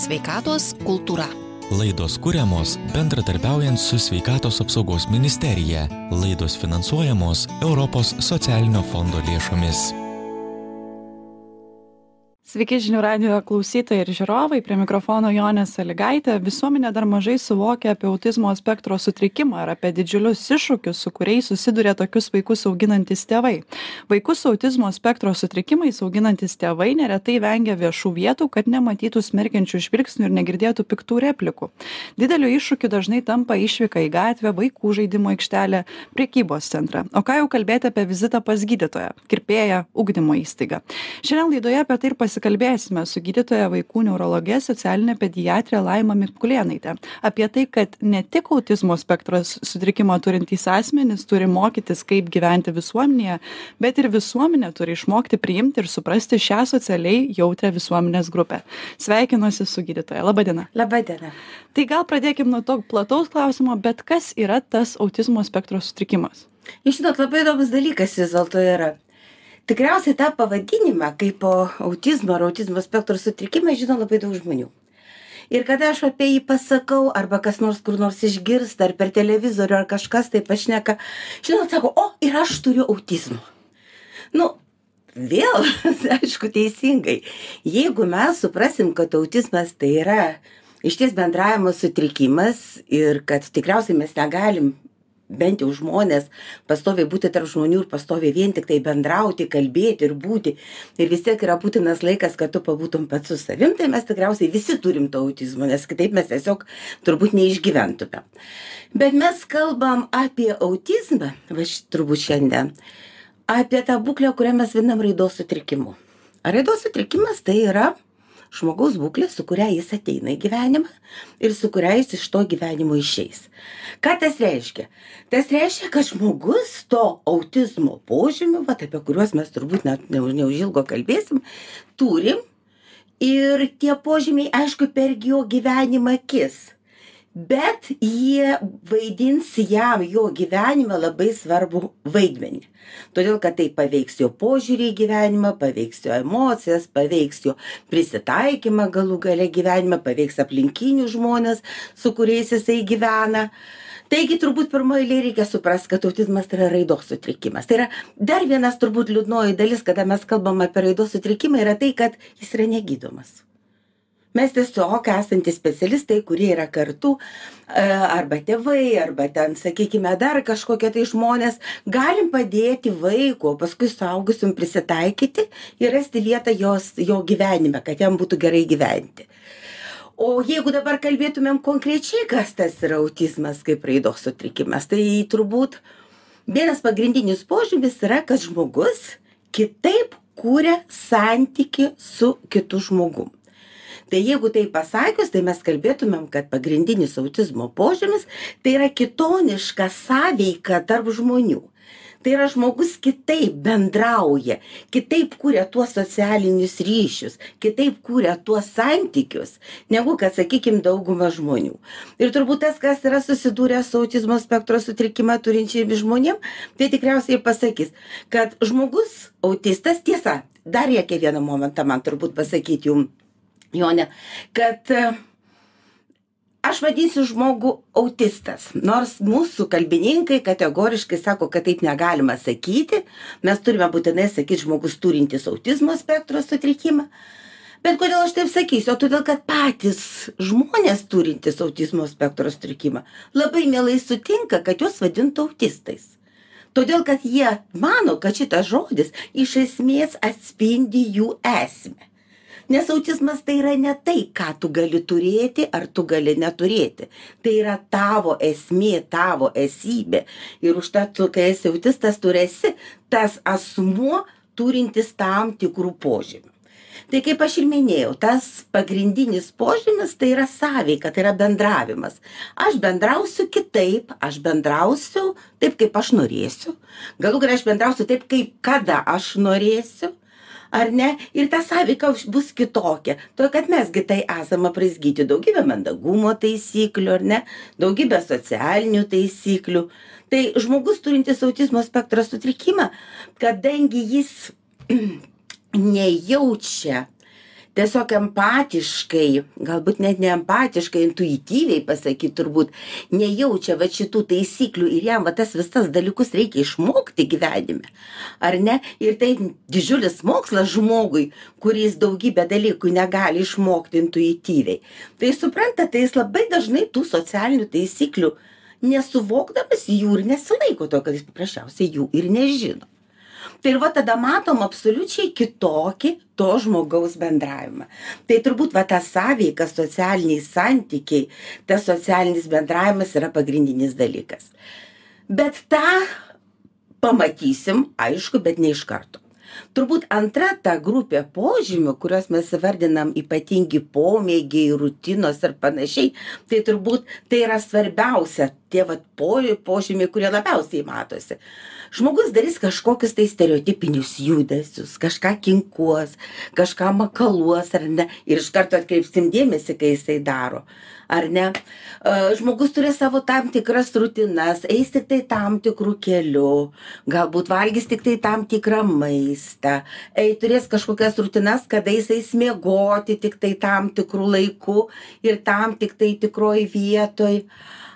Sveikatos kultūra. Laidos kūriamos bendradarbiaujant su Sveikatos apsaugos ministerija. Laidos finansuojamos Europos socialinio fondo lėšomis. Sveiki žinių radio klausytojai ir žiūrovai, prie mikrofono Jonė Saligaitė. Visuomenė dar mažai suvokia apie autizmo spektro sutrikimą ir apie didžiulius iššūkius, su kuriais susiduria tokius vaikus auginantis tėvai. Vaikus su autizmo spektro sutrikimais auginantis tėvai neretai vengia viešų vietų, kad nematytų smerkiančių žvilgsnių ir negirdėtų piktų replikų. Dideliu iššūkiu dažnai tampa išvyka į gatvę, vaikų žaidimo aikštelę, priekybos centrą. O ką jau kalbėti apie vizitą pas gydytoją, kirpėją, ugdymo įstaigą. Šiandien laidoje apie tai ir pasikalbėsime pasikalbėsime su gydytoja vaikų neurologe socialine pediatre laima mikulėnaite apie tai kad ne tik autizmo spektras sutrikimą turintys asmenys turi mokytis kaip gyventi visuomenėje bet ir visuomenė turi išmokti priimti ir suprasti šią socialiai jautrią visuomenės grupę. Sveikinuosi su gydytoja. Laba diena. Laba diena. Tai gal pradėkim nuo to plataus klausimo bet kas yra tas autizmo spektro sutrikimas? Jūs žinot labai įdomus dalykas vis dėlto yra tikriausiai tą pavadinimą kaipo autizmo ar autizmo spektro sutrikimą žino labai daug žmonių. Ir kada aš apie jį pasakau, arba kas nors kur nors išgirsta, ar per televizorių, ar kažkas tai pašneka, žinot, sako, o, ir aš turiu autizmą. Nu, vėl, aišku, teisingai. Jeigu mes suprasim, kad autizmas tai yra iš ties bendravimo sutrikimas ir kad tikriausiai mes negalim bent jau žmonės pastoviai būti tarp žmonių ir pastoviai vien tiktai bendrauti, kalbėti ir būti. Ir vis tiek yra būtinas laikas, kad tu pabūtum pats su savim, tai mes tikriausiai visi turim to autizmo, nes kitaip mes tiesiog turbūt neišgyventume. Bet mes kalbam apie autizmą, va turbūt šiandien, apie tą būklę, kurią mes vadinam raidos sutrikimu. Raidos sutrikimas tai yra žmogaus būklė, su kuria jis ateina į gyvenimą ir su kuria jis iš to gyvenimo išeis. Ką tas reiškia? Tas reiškia, kad žmogus to autizmo požymių, va, apie kuriuos mes turbūt net neužilgo kalbėsim, turim ir tie požymiai, aišku, per jo gyvenimą kis bet jie vaidins jam jo gyvenime labai svarbų vaidmenį. Todėl, kad tai paveiks jo požiūrį į gyvenimą, paveiks jo emocijas, paveiks jo prisitaikymą galų gale gyvenime, paveiks aplinkinių žmonės, su kuriais jisai gyvena. Taigi turbūt pirmoji eilė reikia suprasti, kad autizmas tai yra raidos sutrikimas. Tai yra dar vienas turbūt liūdnoji dalis, kada mes kalbam apie raidos sutrikimą, yra tai, kad jis yra negydomas mes tiesiog esantys specialistai kurie yra kartu e, arba tėvai arba ten sakykime dar kažkokie tai žmonės galim padėti vaikui o paskui suaugusiam prisitaikyti ir rasti vietą jos jo gyvenime kad jam būtų gerai gyventi. O jeigu dabar kalbėtumėm konkrečiai kas tas yra autizmas kaip raidos sutrikimas tai turbūt vienas pagrindinis požymis yra kad žmogus kitaip kuria santykį su kitu žmogum tai jeigu taip pasakius tai mes kalbėtumėm kad pagrindinis autizmo požymis tai yra kitoniška sąveika tarp žmonių. Tai yra žmogus kitaip bendrauja kitaip kuria tuos socialinius ryšius kitaip kuria tuos santykius negu kad sakykim dauguma žmonių. Ir turbūt tas kas yra susidūrę su autizmo spektro sutrikimą turinčiais žmonėm tai tikriausiai pasakys kad žmogus autistas tiesa dar reikia vieną momentą man turbūt pasakyt jum Jone, kad e, aš vadinsiu žmogų autistas. Nors mūsų kalbininkai kategoriškai sako, kad taip negalima sakyti, mes turime būtinai sakyti žmogus turintis autizmo spektro sutrikimą. Bet kodėl aš taip sakysiu? Todėl, kad patys žmonės turintys autizmo spektro sutrikimą labai mielai sutinka, kad juos vadintų autistais. Todėl, kad jie mano, kad šitas žodis iš esmės atspindi jų esmę nes autizmas tai yra ne tai ką tu gali turėti ar tu gali neturėti. Tai yra tavo esmė tavo esybė. Ir užtat tu kai esi autistas tu ir esi tas asmuo turintis tam tikrų požymių. Tai kaip aš ir minėjau tas pagrindinis požymis tai yra sąveika tai yra bendravimas. Aš bendrausiu kitaip aš bendrausiu taip kaip aš norėsiu. Galų gale aš bendrausiu taip kaip kada aš norėsiu ar ne? Ir ta sąveika bus kitokia. Todėl kad mes gi tai esam apraizgyti daugybe mandagumo taisyklių ar ne? Daugybe socialinių taisyklių. Tai žmogus turintis autizmo spektro sutrikimą kadangi jis nejaučia tiesiog empatiškai galbūt net ne empatiškai intuityviai pasakyt turbūt nejaučia vat šitų taisyklių ir jam va tas visas dalykus reikia išmokti gyvenime ar ne? Ir tai didžiulis mokslas žmogui kuris daugybę dalykų negali išmokti intuityviai. Tai suprantat tai jis labai dažnai tų socialinių taisyklių nesuvokdamas jų ir nesilaiko to kad jis paprasčiausiai jų ir nežino tai ir va tada matom absoliučiai kitokį to žmogaus bendravimą. Tai turbūt va ta sąveika socialiniai santykiai tas socialinis bendravimas yra pagrindinis dalykas. Bet tą pamatysim aišku bet ne iš karto turbūt antra ta grupė požymių kuriuos mes įvardinam ypatingi pomėgiai rutinos ir panašiai tai turbūt tai yra svarbiausia tie vat po požymiai kurie labiausiai matosi. Žmogus darys kažkokius tai stereotipinius judesius kažką kinkuos kažką makaluos ar ne ir iš karto atkreipsim dėmesį kai jisai daro ar ne? Žmogus turi savo tam tikras rutinas eis tiktai tam tikru keliu galbūt valgys tiktai tam tikrą maistą ei turės kažkokias rutinas kada jis eis miegoti tiktai tam tikru laiku ir tam tiktai tikroj vietoj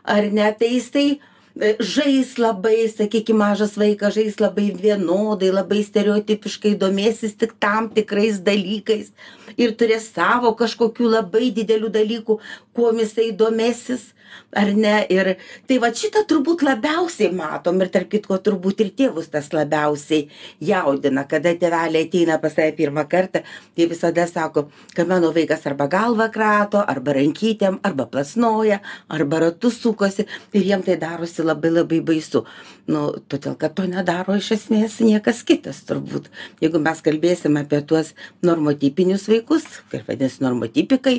ar ne? Tai jisai E, žais labai sakykim mažas vaikas žais labai vienodai labai stereotipiškai domėsis tik tam tikrais dalykais ir turės savo kažkokių labai didelių dalykų kuom jisai domėsis ar ne? Ir tai vat šitą turbūt labiausiai matom ir tarp kitko turbūt ir tėvus tas labiausiai jaudina kada tėveliai ateina pas tave pirmą kartą jie visada sako kad mano vaikas arba galvą krato arba rankytėm arba plasnoja arba ratu sukosi ir jiem tai darosi labai labai baisu. Nu todėl kad to nedaro iš esmės niekas kitas turbūt. Jeigu mes kalbėsim apie tuos normotipinius vaikus kaip vadinasi normotipikai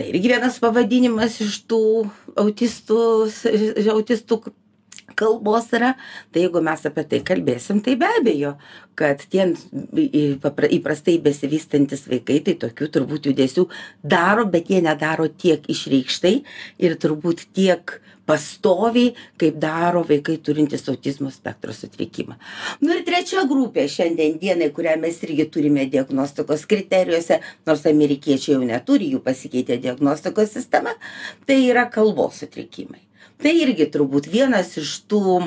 tai irgi vienas pavadinimas iš tų autistų autistų kalbos yra. Tai jeigu mes apie tai kalbėsim tai be abejo kad tie įprastai besivystantys vaikai tai tokių turbūt judesių daro bet jie nedaro tiek išreikštai ir turbūt tiek pastoviai kaip daro vaikai turintys autizmo spektro sutrikimą. Nu ir trečia grupė šiandien dienai kurią mes irgi turime diagnostikos kriterijuose nors amerikiečiai jau neturi jų pasikeitė diagnostikos sistema tai yra kalbos sutrikimai. Tai irgi turbūt vienas iš tų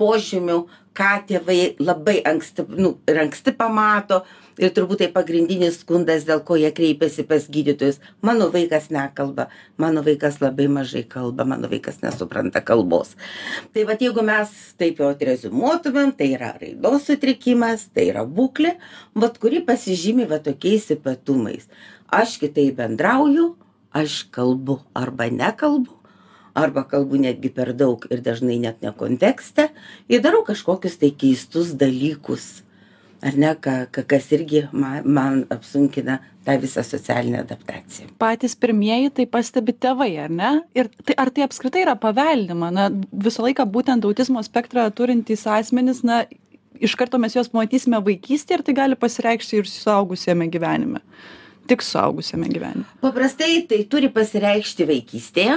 požymių ką tėvai labai anksti nu ir anksti pamato ir turbūt tai pagrindinis skundas dėl ko jie kreipiasi pas gydytojus. Mano vaikas nekalba mano vaikas labai mažai kalba mano vaikas nesupranta kalbos. Tai vat jeigu mes taip jau atreziumuotumėm tai yra raidos sutrikimas tai yra būklė vat kuri pasižymi va tokiais ypatumais. Aš kitaip bendrauju aš kalbu arba nekalbu arba kalbu netgi per daug ir dažnai net ne kontekste ir darau kažkokius tai keistus dalykus ar ne ką ka kas irgi ma man apsunkina tą visą socialinę adaptaciją. Patys pirmieji tai pastebi tėvai ar ne? Ir tai ar tai apskritai yra paveldima? Na visą laiką būtent autizmo spektrą turintys asmenys na iš karto mes juos pamatysime vaikystėje ir tai gali pasireikšti ir suaugusiame gyvenime. Tik suaugusiame gyvenime. Paprastai tai turi pasireikšti vaikystėje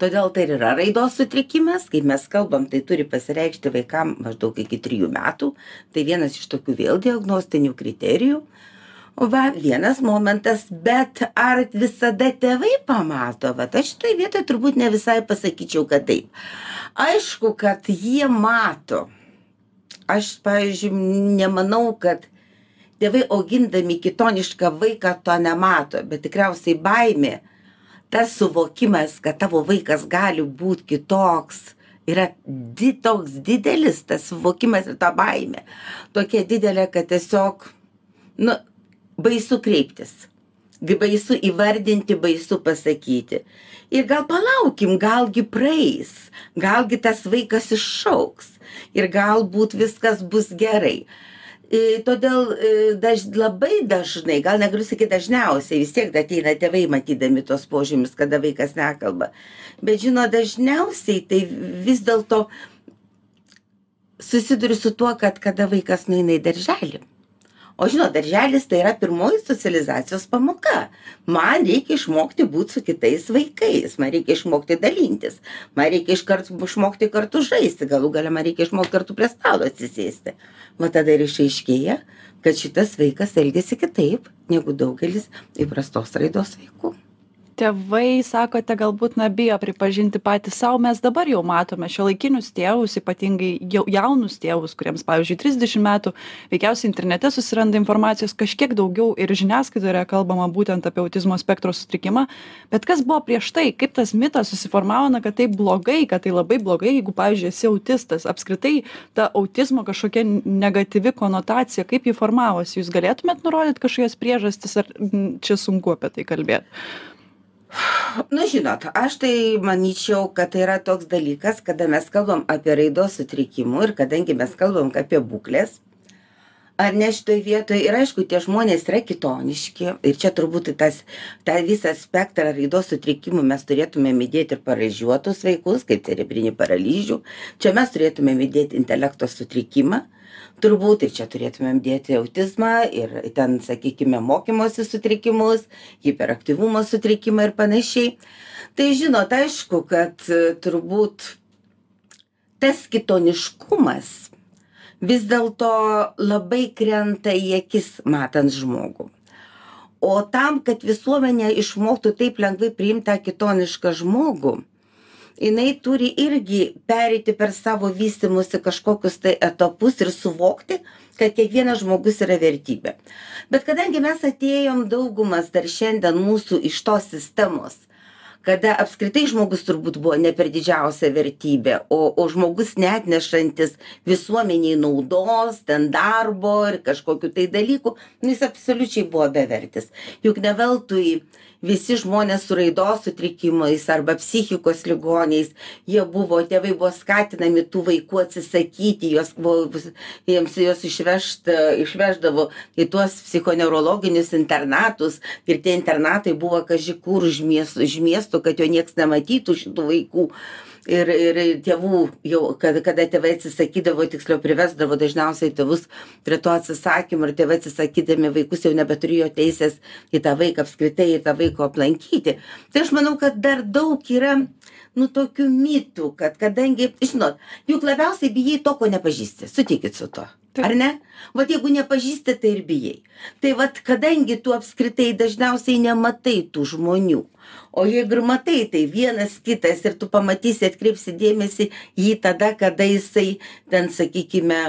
todėl tai ir yra raidos sutrikimas. Kaip mes kalbam tai turi pasireikšti vaikam maždaug iki trijų metų. Tai vienas iš tokių vėl diagnostinių kriterijų. Va vienas momentas bet ar visada tėvai pamato? Vat aš šitoj vietoj turbūt ne visai pasakyčiau kad taip. Aišku kad jie mato. Aš pavyzdžiui nemanau kad tėvai augindami kitonišką vaiką to nemato bet tikriausiai baimė tas suvokimas kad tavo vaikas gali būt kitoks yra di toks didelis tas suvokimas ir ta baimė. Tokia didelė kad tiesiog nu baisu kreiptis. Baisu įvardinti baisu pasakyti. Ir gal palaukim gal gi praeis gal gi tas vaikas išaugs ir galbūt viskas bus gerai todėl daž labai dažnai gal negaliu sakyt dažniausiai vis tiek ateina tėvai matydami tuos požymius kada vaikas nekalba. Bet žinot dažniausiai tai vis dėlto susiduriu su tuo kad kada vaikas nueina į darželį o žinot darželis tai yra pirmoji socializacijos pamoka. Man reikia išmokti būt su kitais vaikais man reikia išmokti dalintis man reikia iškart išmokti kartu žaisti galų gale man reikia išmokt kartu prie stalo atsisėsti. Va tada ir išaiškėja kad šitas vaikas elgiasi kitaip negu daugelis įprastos raidos vaikų tėvai sakote galbūt na bijo pripažinti patys sau. Mes dabar jau matome šiuolaikinius tėvus ypatingai jau jaunus tėvus kuriems pavyzdžiui trisdešim metų veikiausiai internete susiranda informacijos kažkiek daugiau ir žiniasklaidoje yra kalbama būtent apie autizmo spektro sutrikimą. Bet kas buvo prieš tai? Kaip tas mitas susiformavo na kad tai blogai kad tai labai blogai jeigu pavyzdžiui esi autistas? Apskritai ta autizmo kažkokia negatyvi konotacija kaip ji formavosi? Jūs galėtumėt nurodyt kažkokias priežastis ar čia sunku apie tai kalbėt nu žinot aš tai manyčiau kad tai yra toks dalykas kada mes kalbam apie raidos sutrikimų ir kadangi mes kalbam apie būkles ar ne šitoj vietoj ir aišku tie žmonės yra kitoniški ir čia turbūt tas tą visą spektrą raidos sutrikimų mes turėtumėm įdėt ir paralyžiuotus vaikus kaip cerebrinį paralyžių. Čia mes turėtumėm įdėt intelekto sutrikimą turbūt ir čia turėtumėm dėti autizmą ir ten sakykime mokymosi sutrikimus hiperaktyvumo sutrikimą ir panašiai. Tai žinot aišku kad e, turbūt tas kitoniškumas vis dėlto labai krenta į akis matant žmogų. O tam kad visuomenė išmoktų taip lengvai priimt tą kitonišką žmogų jinai turi irgi pereiti per savo vystymosi kažkokius tai etapus ir suvokti kad kiekvienas žmogus yra vertybė. Bet kadangi mes atėjom daugumas dar šiandien mūsų iš tos sistemos kada apskritai žmogus turbūt buvo ne per didžiausia vertybė o o žmogus neatnešantis visuomenei naudos ten darbo ir kažkokių tai dalykų nu jis absoliučiai buvo bevertis. Juk ne veltui visi žmonės su raidos sutrikimais arba psichikos ligoniais jie buvo tėvai buvo skatinami tų vaikų atsisakyti juos buvo jiems juos išvežt išveždavo į tuos psichoneurologinius internatus ir tie internatai buvo kaži kur už mies už miesto kad jo nieks nematytų šitų vaikų ir ir tėvų jau kad kada tėvai atsisakydavo tiksliau privesdavo dažniausiai tėvus prie to atsisakymo ir tėvai atsisakydami vaikus jau nebeturėjo teisės į tą vaiką apskritai į tą vaiko aplankyti. Tai aš manau kad dar daug yra nu tokių mitų kad kadangi žinot juk labiausiai bijai to ko nepažįsti. Sutikit su tuo ar ne? Vat jeigu nepažįsti tai ir bijai. Tai vat kadangi tu apskritai dažniausiai nematai tų žmonių o jeigu ir matai tai vienas kitas ir tu pamatysi atkreipsi dėmesį jį tada kada jisai ten sakykime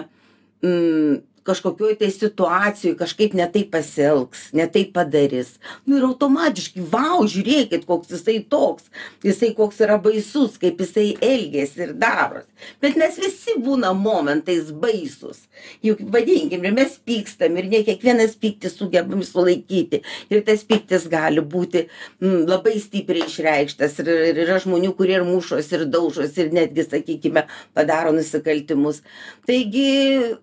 mm, kažkokioj tai situacijoj kažkaip ne taip pasielgs ne taip padarys. Nu ir automatiškai vau žiūrėkit koks jisai toks jisai koks yra baisus kaip jisai elgiasi ir daros bet mes visi būnam momentais baisūs. Juk vadinkim ir mes pykstam ir ne kiekvienas pyktį sugebam sulaikyti. Ir tas pyktis gali būti m labai stipriai išreikštas. Ir ir yra žmonių kurie ir mušos ir daužos ir netgi sakykime padaro nusikaltimus. Taigi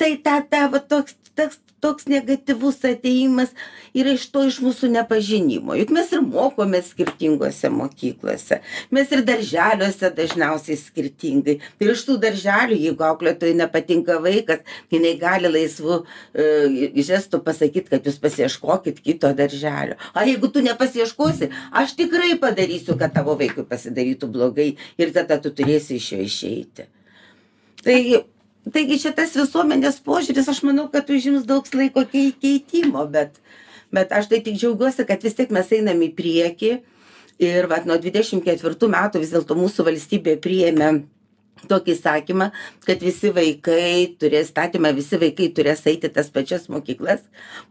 tai ta ta va toks tas toks negatyvus atėjimas yra iš to iš mūsų nepažinimo. Juk mes ir mokomės skirtingose mokyklose. Mes ir darželiuose dažniausiai skirtingai. Ir iš tų darželių jeigu auklėtojai nepatinka vaikas jinai gali laisvu e, žestu pasakyt kad jūs pasiieškokit kito darželio. A jeigu tu nepasiieškosi aš tikrai padarysiu kad tavo vaikui pasidarytų blogai ir tada tu turėsi iš jo išeiti. Tai taigi čia tas visuomenės požiūris aš manau kad užims daug laiko kei keitimo bet bet aš tai tik džiaugiuosi kad vis tiek mes einam į priekį. Ir vat nuo dvidešim ketvirtų metų vis dėlto mūsų valstybė priėmė tokį įsakymą kad visi vaikai turės įstatymą visi vaikai turės eiti į tas pačias mokyklas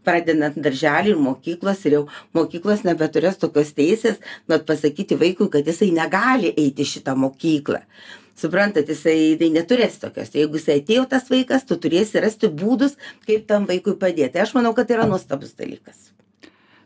pradedant darželį ir mokyklos ir jau mokyklos nebeturės tokios teisės vat pasakyti vaikui kad jisai negali eiti į šitą mokyklą suprantat jisai neturės tokios. Jeigu jisai atėjo tas vaikas tu turėsi rasti būdus kaip tam vaikui padėt tai aš manau kad tai yra nuostabus dalykas.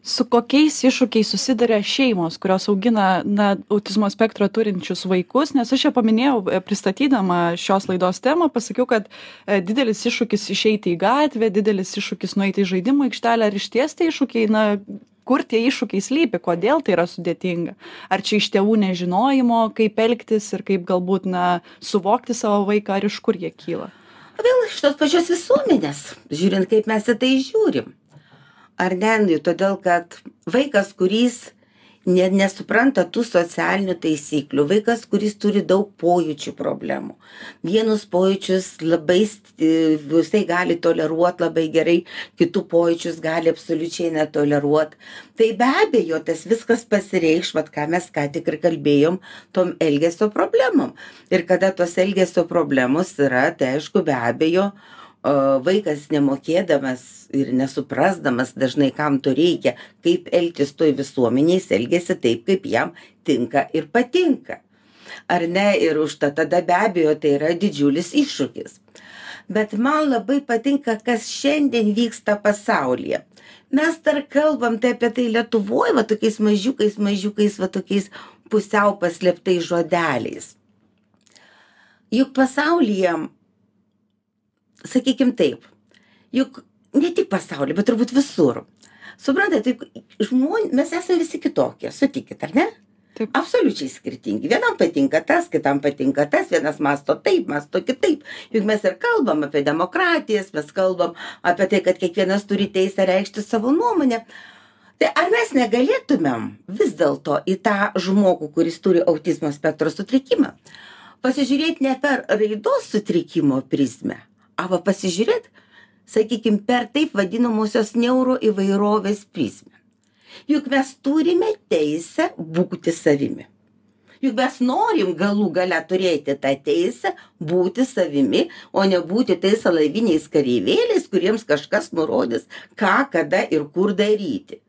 Su kokiais iššūkiais susiduria šeimos kurios augina na autizmo spektrą turinčius vaikus? Nes aš čia paminėjau e, pristatydama šios laidos temą pasakiau kad e, didelis iššūkis išeiti į gatvę didelis iššūkis nueiti į žaidimų aikštelę ar išties tie iššūkiai na kur tie iššūkiai slypi kodėl tai yra sudėtinga ar čia iš tėvų nežinojimo kaip elgtis ir kaip galbūt na suvokti savo vaiką ar iš kur jie kyla Vėl iš tos pačios visuomenės, žiūrint, kaip mes į tai žiūrim. Ar ne, todėl kad vaikas, kuris ne, nesupranta tų socialinių taisyklių. Vaikas, kuris turi daug pojūčių problemų. Vienus pojūčius labai, jisai gali toleruoti labai gerai, kitų pojūčius gali absoliučiai netoleruoti. Tai be abejo, tas viskas pasireikš, vad ką mes ką tik ir kalbėjom, tom elgesio problemom. Ir kada tos elgesio problemos yra, tai aišku, be abejo, vaikas nemokėdamas ir nesuprasdamas dažnai, kam to reikia, kaip elgtis toj visuomeniai, jis elgesi taip, kaip jam tinka ir patinka. Ar ne? Ir už tą tada be abejo tai yra didžiulis iššūkis. Bet man labai patinka, kas šiandien vyksta pasaulyje. Mes dar kalbam tai apie tai Lietuvoje, va tokiais mažiukais, mažiukais, va tokiais pusiau paslėptais žodeliais. Juk pasaulyje sakykim taip, juk ne tik pasaulyje, bet turbūt visur. Suprantate, tai žmonės, mes esame visi kitokie, sutikit, ar ne? Taip. Absoliučiai skirtingi. Vienam patinka tas, kitam patinka tas, vienas masto taip, masto kitaip. Juk mes ir kalbam apie demokratijas, mes kalbam apie tai, kad kiekvienas turi teisę reikšti savo nuomonę. Tai ar mes negalėtumėm vis dėlto į tą žmogų, kuris turi autizmo spektro sutrikimą, pasižiūrėti ne per raidos sutrikimo prizmę, arba pasižiūrėt, sakykim, per taip vadinamosios neuroįvairovės prizmę. Juk mes turime teisę būti savimi. Juk mes norim galų gale turėti tą teisę būti savimi, o ne būti tais laiviniais kareivėliais, kuriems kažkas nurodys, ką, kada ir kur daryti.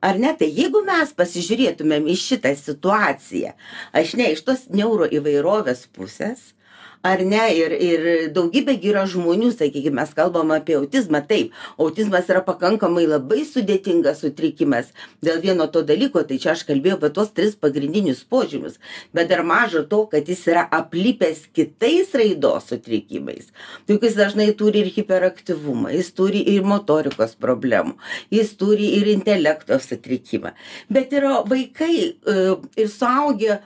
Ar ne, tai jeigu mes pasižiūrėtumėm į šitą situaciją, aš ne iš tos neuroįvairovės pusės, ar ne ir ir daugybė gi yra žmonių sakykim mes kalbam apie autizmą taip autizmas yra pakankamai labai sudėtingas sutrikimas dėl vieno to dalyko tai čia aš kalbėjau apie tuos tris pagrindinius požymius bet dar maža to kad jis yra aplipęs kitais raidos sutrikimais. Juk jis dažnai turi ir hiperaktyvumą jis turi ir motorikos problemų jis turi ir intelekto sutrikimą. Bet yra vaikai e, ir suaugę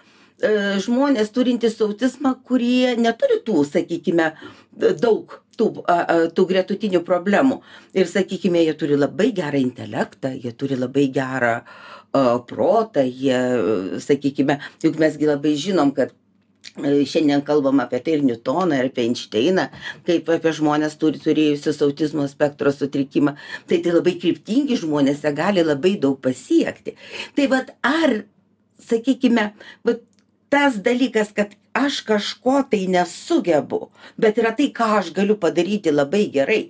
žmonės turintys autizmą, kurie neturi tų, sakykime, daug tų, tų gretutinių problemų. Ir, sakykime, jie turi labai gerą intelektą, jie turi labai gerą protą, jie, sakykime, juk mesgi labai žinom, kad e, Šiandien kalbam apie tai ir Newtoną, ir apie Einšteiną, kaip apie žmonės turi turėjusius autizmo spektro sutrikimą. Tai tai labai kryptingi žmonės, jie gali labai daug pasiekti. Tai vad ar, sakykime, vat, tas dalykas kad aš kažko tai nesugebu bet yra tai ką aš galiu padaryti labai gerai.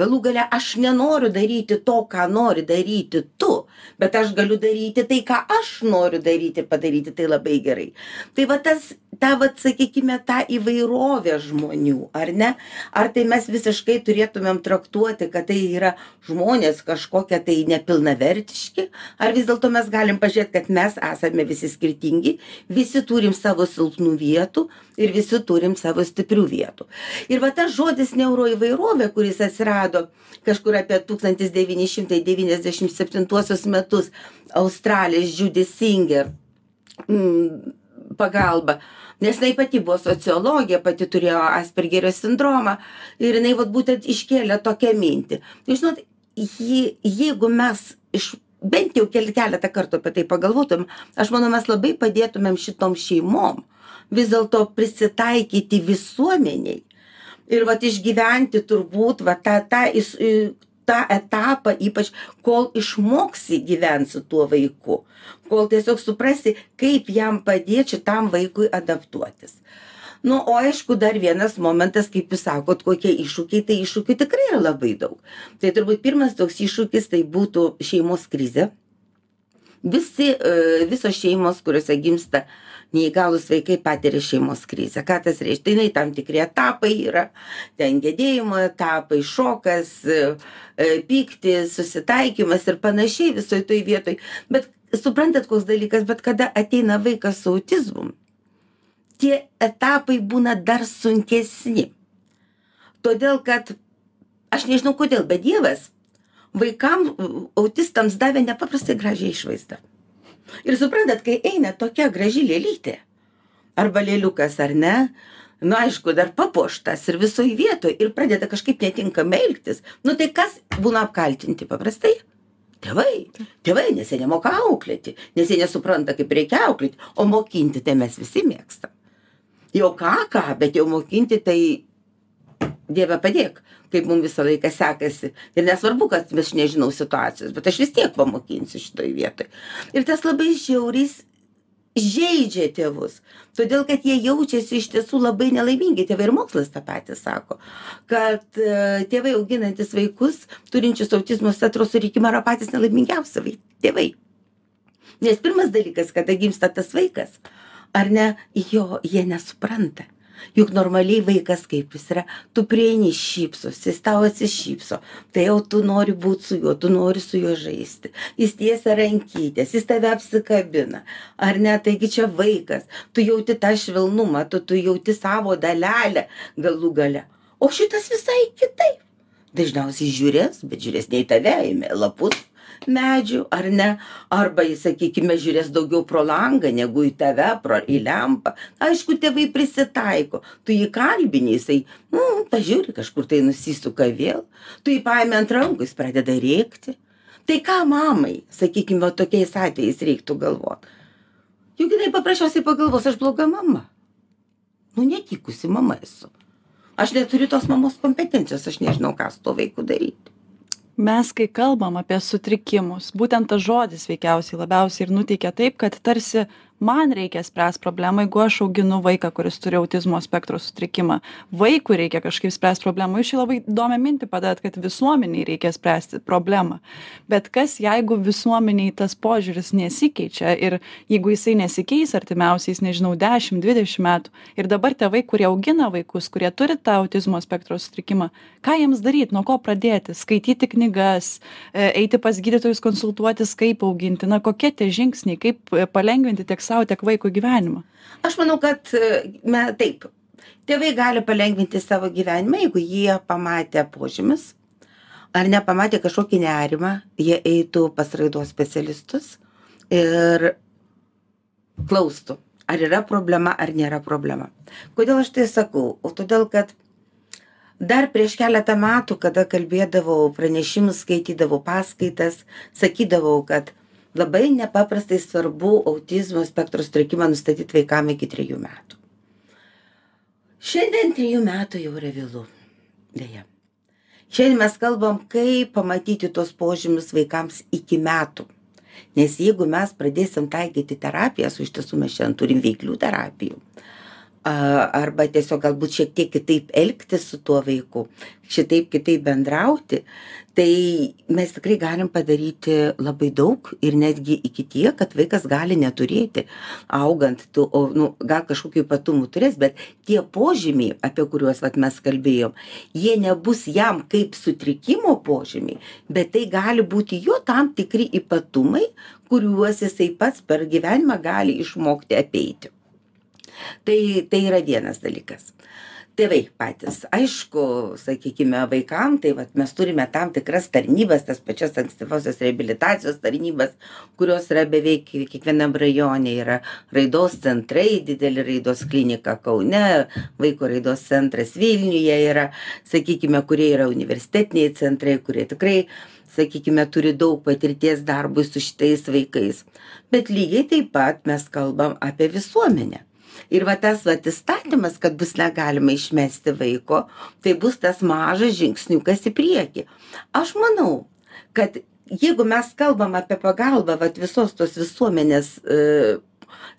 Galų gale aš nenoriu daryti to ką nori daryti tu bet aš galiu daryti tai ką aš noriu daryti ir padaryti tai labai gerai. Tai va tas ta vat sakykime tą įvairovę žmonių ar ne? Ar tai mes visiškai turėtumėm traktuoti kad tai yra žmonės kažkokie tai nepilnavertiški? Ar vis dėlto mes galim pažiūrėt kad mes esame visi skirtingi visi turim savo silpnų vietų ir visi turim savo stiprių vietų. Ir va tas žodis neuroįvairovė kuris atsirado kažkur apie tūkstantis devyni šimtai devyniasdešim septintuosius metus australės džiudi singer mm, pagalba. Nes jinai pati buvo sociologė pati turėjo aspergerio sindromą ir jinai vat būtent iškėlė tokią mintį. Tai žinot ji jeigu mes iš bent jau kel keletą kartų apie tai pagalvotum aš manau mes labai padėtumėm šitom šeimom vis dėlto prisitaikyti visuomenei ir vat išgyventi turbūt va tą tą tą etapą ypač kol išmoksi gyvent su tuo vaiku. Kol tiesiog suprasi kaip jam padėt šitam vaikui adaptuotis. Nu o aišku dar vienas momentas kaip jūs sakot kokie iššūkiai tai iššūkių tikrai yra labai daug. Tai turbūt pirmas toks iššūkis tai būtų šeimos krizė. Visi e, visos šeimos kuriose gimsta neįgalūs vaikai patiria šeimos krizę. Ką tas reiškia? Tai tam tikri etapai yra. Ten gedėjimo etapai šokas e, e, pyktis susitaikymas ir panašiai visoj toj vietoj. Bet suprantat koks dalykas bet kada ateina vaikas su autizmu tie etapai būna dar sunkesni. Todėl kad aš nežinau kodėl bet dievas vaikam autistams davė nepaprastai gražią išvaizdą Ir suprantat, kai eina tokia graži lėlytė, arba lėliukas ar ne, nu aišku dar papuoštas ir visoj vietoj ir pradeda kažkaip netinkamai elgtis nu tai kas būna apkaltinti paprastai? Tėvai. Tėvai nes jie nemoka auklėti nes jie nesupranta kaip reikia auklėti. O mokinti tai mes visi mėgstam. Jau ką ką bet jau mokinti tai dieve padėk kaip mum visą laiką sekasi. Ir nesvarbu kad aš nežinau situacijos bet aš vis tiek pamokinsiu šitoj vietoj. Ir tas labai žiauriai žeidžia tėvus todėl kad jie jaučiasi iš tiesų labai nelaimingi. Tėvai ir mokslas tą patį sako kad e, tėvai auginantys vaikus turinčius autizmo spektro sutrikimą yra patys nelaimingiausi vai tėvai. Nes pirmas dalykas kada gimsta tas vaikas ar ne jo jie nesupranta juk normaliai vaikas kaip jis yra tu prieini šypsosi jis tau atsišypso. Tai jau tu nori būt su juo tu nori su juo žaisti. Jis tiesia rankytes jis tave apsikabina. Ar ne? Taigi čia vaikas. Tu jauti tą švelnumą tu tu jauti savo dalelę galų gale. O šitas visai kitaip. Dažniausiai žiūrės bet žiūrės ne į tave į lapus medžių ar ne? Arba jis sakykime žiūrės daugiau pro langą negu į tave pro į lempą. Aišku tėvai prisitaiko. Tu jį kalbini jisai nu pažiūri kažkur tai nusisuka vėl. Tu jį paimi ant rankų jis pradeda rėkti. Tai ką mamai sakykim va tokiais atvejais reiktų galvot? Juk jinai paprasčiausiai pagalvos aš bloga mama. Nu netikusi mama esu. Aš neturiu tos mamos kompetencijos aš nežinau ką su tuo vaiku daryti mes kai kalbam apie sutrikimus būtent tas žodis veikiausiai labiausiai ir nuteikia taip kad tarsi man reikia spręst problemą jeigu aš auginu vaiką kuris turi autizmo spektro sutrikimą. Vaikui reikia kažkaip spręst problemą. Jūs čia labai įdomią mintį padarėt kad visuomenei reikia spręsti problemą. Bet kas jeigu visuomenėj tas požiūris nesikeičia ir jeigu jisai nesikeis artimiausiais nežinau dešim dvidešim metų ir dabar tėvai kurie augina vaikus kurie turi tą autizmo spektro sutrikimą ką jiems daryt? Nuo ko pradėti? Skaityti knygas e, eiti pas gydytojus konsultuotis kaip auginti? Na kokie tie žingsniai? Kaip e, palengvinti tiek sau, tiek vaikų gyvenimą? Aš manau, kad e, me, taip, tėvai gali palengvinti savo gyvenimą, jeigu jie pamatė požymis ar nepamatė kažkokį nerimą, jie eitų pas raidos specialistus ir klaustų, ar yra problema, ar nėra problema. Kodėl aš tai sakau? O todėl, kad dar prieš keletą metų, kada kalbėdavau pranešimus, skaitydavau paskaitas, sakydavau, kad labai nepaprastai svarbu autizmo spektro sutrikimą nustatyt vaikam iki trejų metų. Šiandien trejų metų jau yra vėlu. Deja. Šiandien mes kalbam, kaip pamatyti tos požymius vaikams iki metų. Nes jeigu mes pradėsim taikyti terapijas, o iš tiesų mes šiandien turim veiklių terapijų, arba tiesiog galbūt šiek tiek kitaip elgtis su tuo vaiku, šitaip kitaip bendrauti, tai mes tikrai galim padaryti labai daug ir netgi iki tiek, kad vaikas gali neturėti, augant, tu, o, nu, gal kažkokiu ypatumų turės, bet tie požymiai, apie kuriuos vat, mes kalbėjom, jie nebus jam kaip sutrikimo požymiai, bet tai gali būti jo tam tikri ypatumai, kuriuos jisai pats per gyvenimą gali išmokti apeiti. Tai, tai yra vienas dalykas. Tėvai patys, aišku, sakykime, vaikam, tai vat, mes turime tam tikras tarnybas, tas pačias ankstyvosios rehabilitacijos tarnybas, kurios yra beveik kiekvienam rajone, yra raidos centrai, didelį raidos klinika Kaune, vaiko raidos centras Vilniuje yra, sakykime, kurie yra universitetiniai centrai, kurie tikrai sakykime, turi daug patirties darbui su šitais vaikais. Bet lygiai taip pat mes kalbam apie visuomenę ir va tas vat įstatymas kad bus negalima išmesti vaiko tai bus tas mažas žingsniukas į priekį. Aš manau kad jeigu mes kalbam apie pagalbą vat visos tos visuomenės e,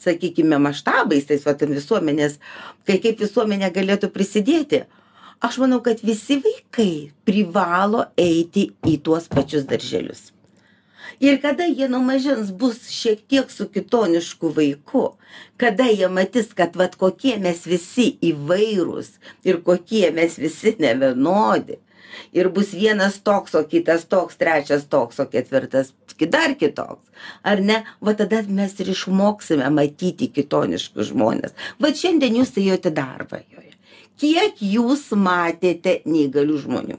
sakykime maštabais tais vat visuomenės kai kaip visuomenė galėtų prisidėti aš manau kad visi vaikai privalo eiti į tuos pačius darželius ir kada jie nuo mažens bus šiek tiek su kitonišku vaiku kada jie matys kad vat kokie mes visi įvairūs ir kokie mes visi nevienodi. Ir bus vienas toks o kitas toks trečias toks o ketvirtas dar kitoks. Ar ne? Va tada mes ir išmoksime matyti kitoniškus žmones vat šiandien jūs ėjot į darbą joje. Kiek jūs matėte neįgalių žmonių?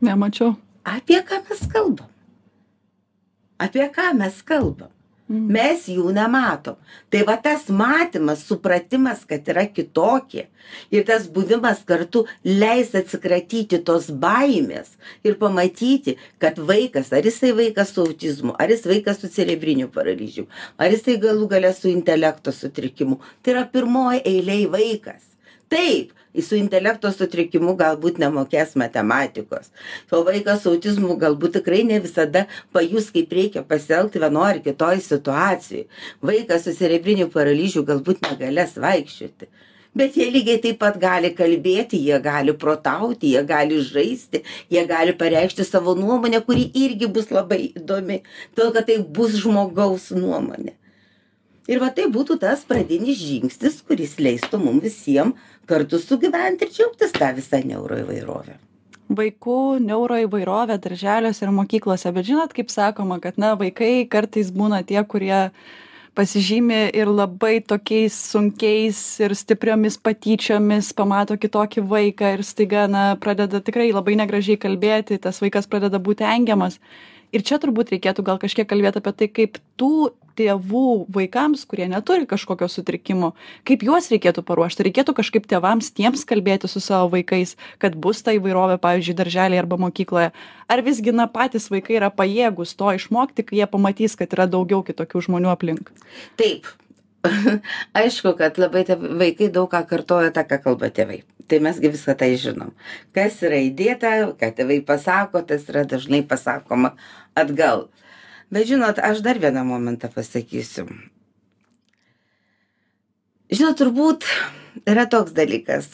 Nemačiau. Apie ką mes kalbam apie ką mes kalbam. Mes jų nematom. Tai va tas matymas, supratimas, kad yra kitokie ir tas buvimas kartu leis atsikratyti tos baimės ir pamatyti, kad vaikas, ar jisai vaikas su autizmu, ar jis vaikas su cerebriniu paralyžiu, ar jisai galų galę su intelekto sutrikimu, tai yra pirmoji eiliai vaikas. Taip, su intelekto sutrikimu galbūt nemokės matematikos. O vaikas su autizmu galbūt tikrai ne visada pajus, kaip reikia pasielgti vienoje ar kitoje situacijoje. Vaikas su cerebriniu paralyžiu galbūt negalės vaikščioti. Bet jie lygiai taip pat gali kalbėti, jie gali protauti, jie gali žaisti, jie gali pareikšti savo nuomonę, kuri irgi bus labai įdomi, todėl kad tai bus žmogaus nuomonė. Ir va tai būtų tas pradinis žingsnis, kuris leistų mums visiems kartu sugyventi ir džiaugtis tą visą neuroįvairovę. Vaikų neuroįvairovė darželiuose ir mokyklose bet žinot kaip sakoma kad na vaikai kartais būna tie kurie pasižymi ir labai tokiais sunkiais ir stipriomis patyčiomis pamato kitokį vaiką ir staiga na pradeda tikrai labai negražiai kalbėti tas vaikas pradeda būti engiamas ir čia turbūt reikėtų gal kažkiek kalbėt apie tai kaip tų tėvų vaikams kurie neturi kažkokio sutrikimo kaip juos reikėtų paruošti. Reikėtų kažkaip tėvams tiems kalbėti su savo vaikais kad bus ta įvairovė pavyzdžiui darželyje arba mokykloje. Ar visgi na patys vaikai yra pajėgūs to išmokti kai jie pamatys kad yra daugiau kitokių žmonių aplink? Taip. Aišku kad labai vaikai daug ką kartoja tą ką kalba tėvai tai mes gi visą tai žinom kas yra įdėta ką tėvai pasako tas yra dažnai pasakoma atgal Bet žinot, aš dar vieną momentą pasakysiu. Žinot, turbūt yra toks dalykas.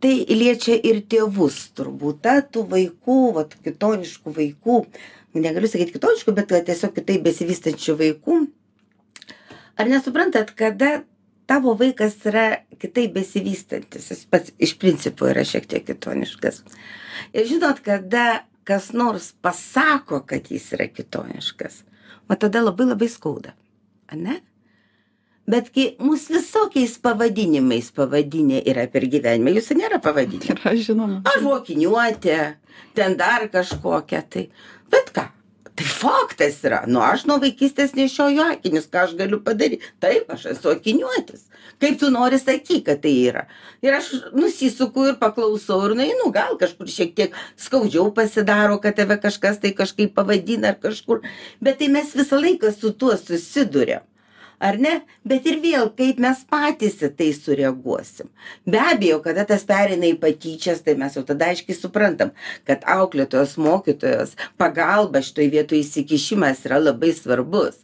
Tai liečia ir tėvus, turbūt, ta tų vaikų, va, kitoniškų vaikų, negaliu sakyti kitoniškų, bet tiesiog kitaip besivystančių vaikų. Ar nesuprantat, kada tavo vaikas yra kitaip besivystantis, jis pats iš principo yra šiek tiek kitoniškas. Ir žinot, kada kas nors pasako, kad jis yra kitoniškas, o tada labai labai skauda, ne? Bet kai mus visokiais pavadinimais pavadinė yra per gyvenimą, jūsų nėra pavadinimų. Yra, žinoma. Aš vokiniuotė, ten dar kažkokia tai. Bet ką, tai faktas yra nu aš nuo vaikystės nešioju akinius ką aš galiu padaryt. Taip aš esu akiniuotis. Kaip tu nori sakyk kad tai yra. Ir aš nusisuku ir paklausau ir nueinu gal kažkur šiek tiek skaudžiau pasidaro kad tave kažkas tai kažkaip pavadina ar kažkur. Bet tai mes visą laiką su tuo susiduriam ar ne? Bet ir vėl kaip mes patys į tai sureaguosim. Be abejo kada tas pereina į patyčias tai mes jau tada aiškiai suprantam kad auklėtojos mokytojos pagalba šitoj vietoj įsikišimas yra labai svarbus.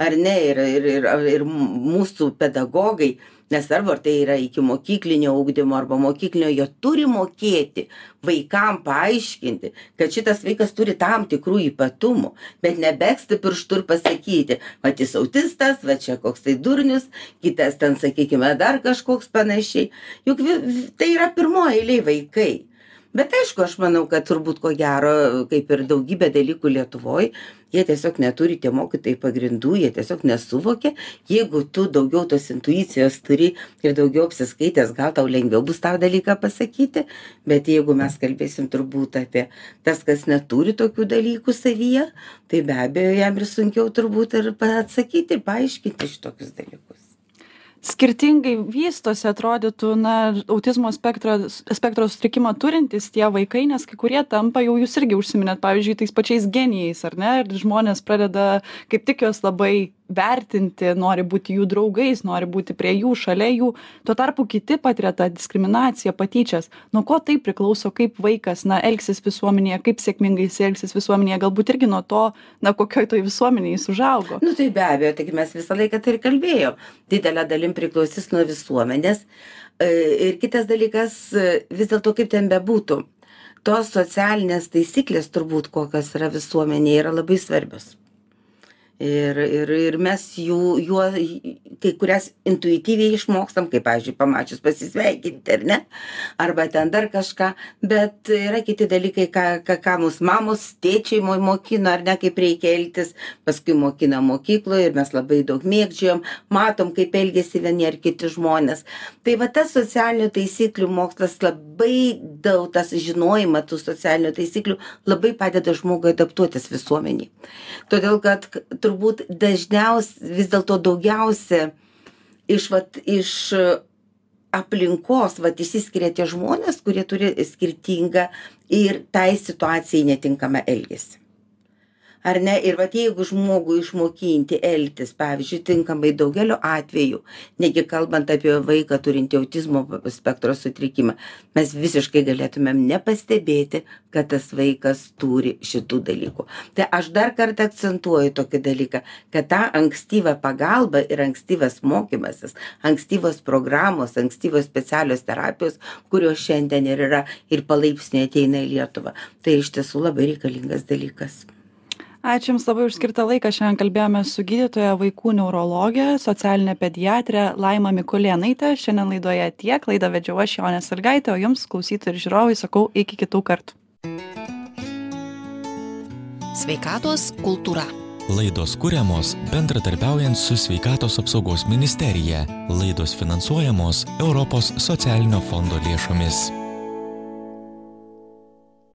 Ar ne? Ir ir ir ir mūsų pedagogai nesvarbu ar tai yra ikimokyklinio ugdymo arba mokyklinio jie turi mokėti vaikam paaiškinti kad šitas vaikas turi tam tikrų ypatumų bet nebegsti pirštu ir pasakyti vat jis autistas va čia koks tai durnius kitas ten sakykime dar kažkoks panašiai. Juk vi tai yra pirmoj eilėj vaikai. Bet aišku aš manau kad turbūt ko gero kaip ir daugybė dalykų lietuvoj jie tiesiog neturi tie mokytojai pagrindų jie tiesiog nesuvokia. Jeigu tu daugiau tos intuicijos turi ir daugiau apsiskaitęs gal tau lengviau bus tą dalyką pasakyti. Bet jeigu mes kalbėsim turbūt apie tas kas neturi tokių dalykų savyje tai be abejo jam ir sunkiau turbūt ir atsakyti ir paaiškinti šitokius dalykus skirtingai vystosi atrodytų na autizmo spektrą spektro sutrikimą turintys tie vaikai nes kai kurie tampa jau jūs irgi užsiminėt pavyzdžiui tais pačiais genijais ar ne? Ir žmonės pradeda kaip tik juos labai vertinti nori būti jų draugais nori būti prie jų šalia jų. Tuo tarpu kiti patiria tą diskriminaciją patyčias. Nuo ko tai priklauso kaip vaikas na elgsis visuomenėje kaip sėkmingai jis elgsis visuomenėje galbūt irgi nuo to na kokioj toj visuomenėj jis užaugo. Nu tai be abejo taigi mes visą laiką tai ir kalbėjom. Didele dalim priklausys nuo visuomenės. E, ir kitas dalykas e, vis dėlto kaip ten bebūtų tos socialinės taisyklės turbūt kokios yra visuomenėje yra labai svarbios ir ir ir mes jų juo kai kurias intuityviai išmokstam kaip pavyzdžiui pamačius pasisveikinti ar ne? Arba ten dar kažką. Bet yra kiti dalykai ką ką ką mus mamos tėčiai mo mokino ar ne kaip reikia elgtis. Paskui mokina mokykloj ir mes labai daug mėgdžiojam matom kaip elgiasi vieni ar kiti žmonės. Tai va tas socialinių taisyklių mokslas labai daug tas žinojimą tų socialinių taisyklių labai padeda žmogui adaptuotis visuomenėj todėl kad turbūt dažniausiai vis dėlto daugiausia iš, vat, iš aplinkos vat išsiskiria tie žmonės, kurie turi skirtingą ir tai situacijai netinkamą elgesį ar ne? Ir vat jeigu žmogų išmokinti elgtis pavyzdžiui tinkamai daugeliu atvejų netgi kalbant apie vaiką turintį autizmo spektro sutrikimą mes visiškai galėtumėm nepastebėti kad tas vaikas turi šitų dalykų. Tai aš dar kartą akcentuoju tokį dalyką kad tą ankstyvą pagalbą ir ankstyvas mokymasis ankstyvos programos ankstyvos specialios terapijos kurios šiandien ir yra ir palaipsniui ateina į lietuvą tai iš tiesų labai reikalingas dalykas ačiū jums labai už skirtą laiką šiandien kalbėjomės su gydytoja vaikų neurologe socialine pediatre laima mikulėnaite šiandien laidoje tiek laidą vedžiau aš jonė sąlygaitė o jums klausytojai ir žiūrovai sakau iki kitų kartų sveikatos kultūra Laidos kuriamos bendradarbiaujant su Sveikatos apsaugos ministerija. Laidos finansuojamos Europos socialinio fondo lėšomis.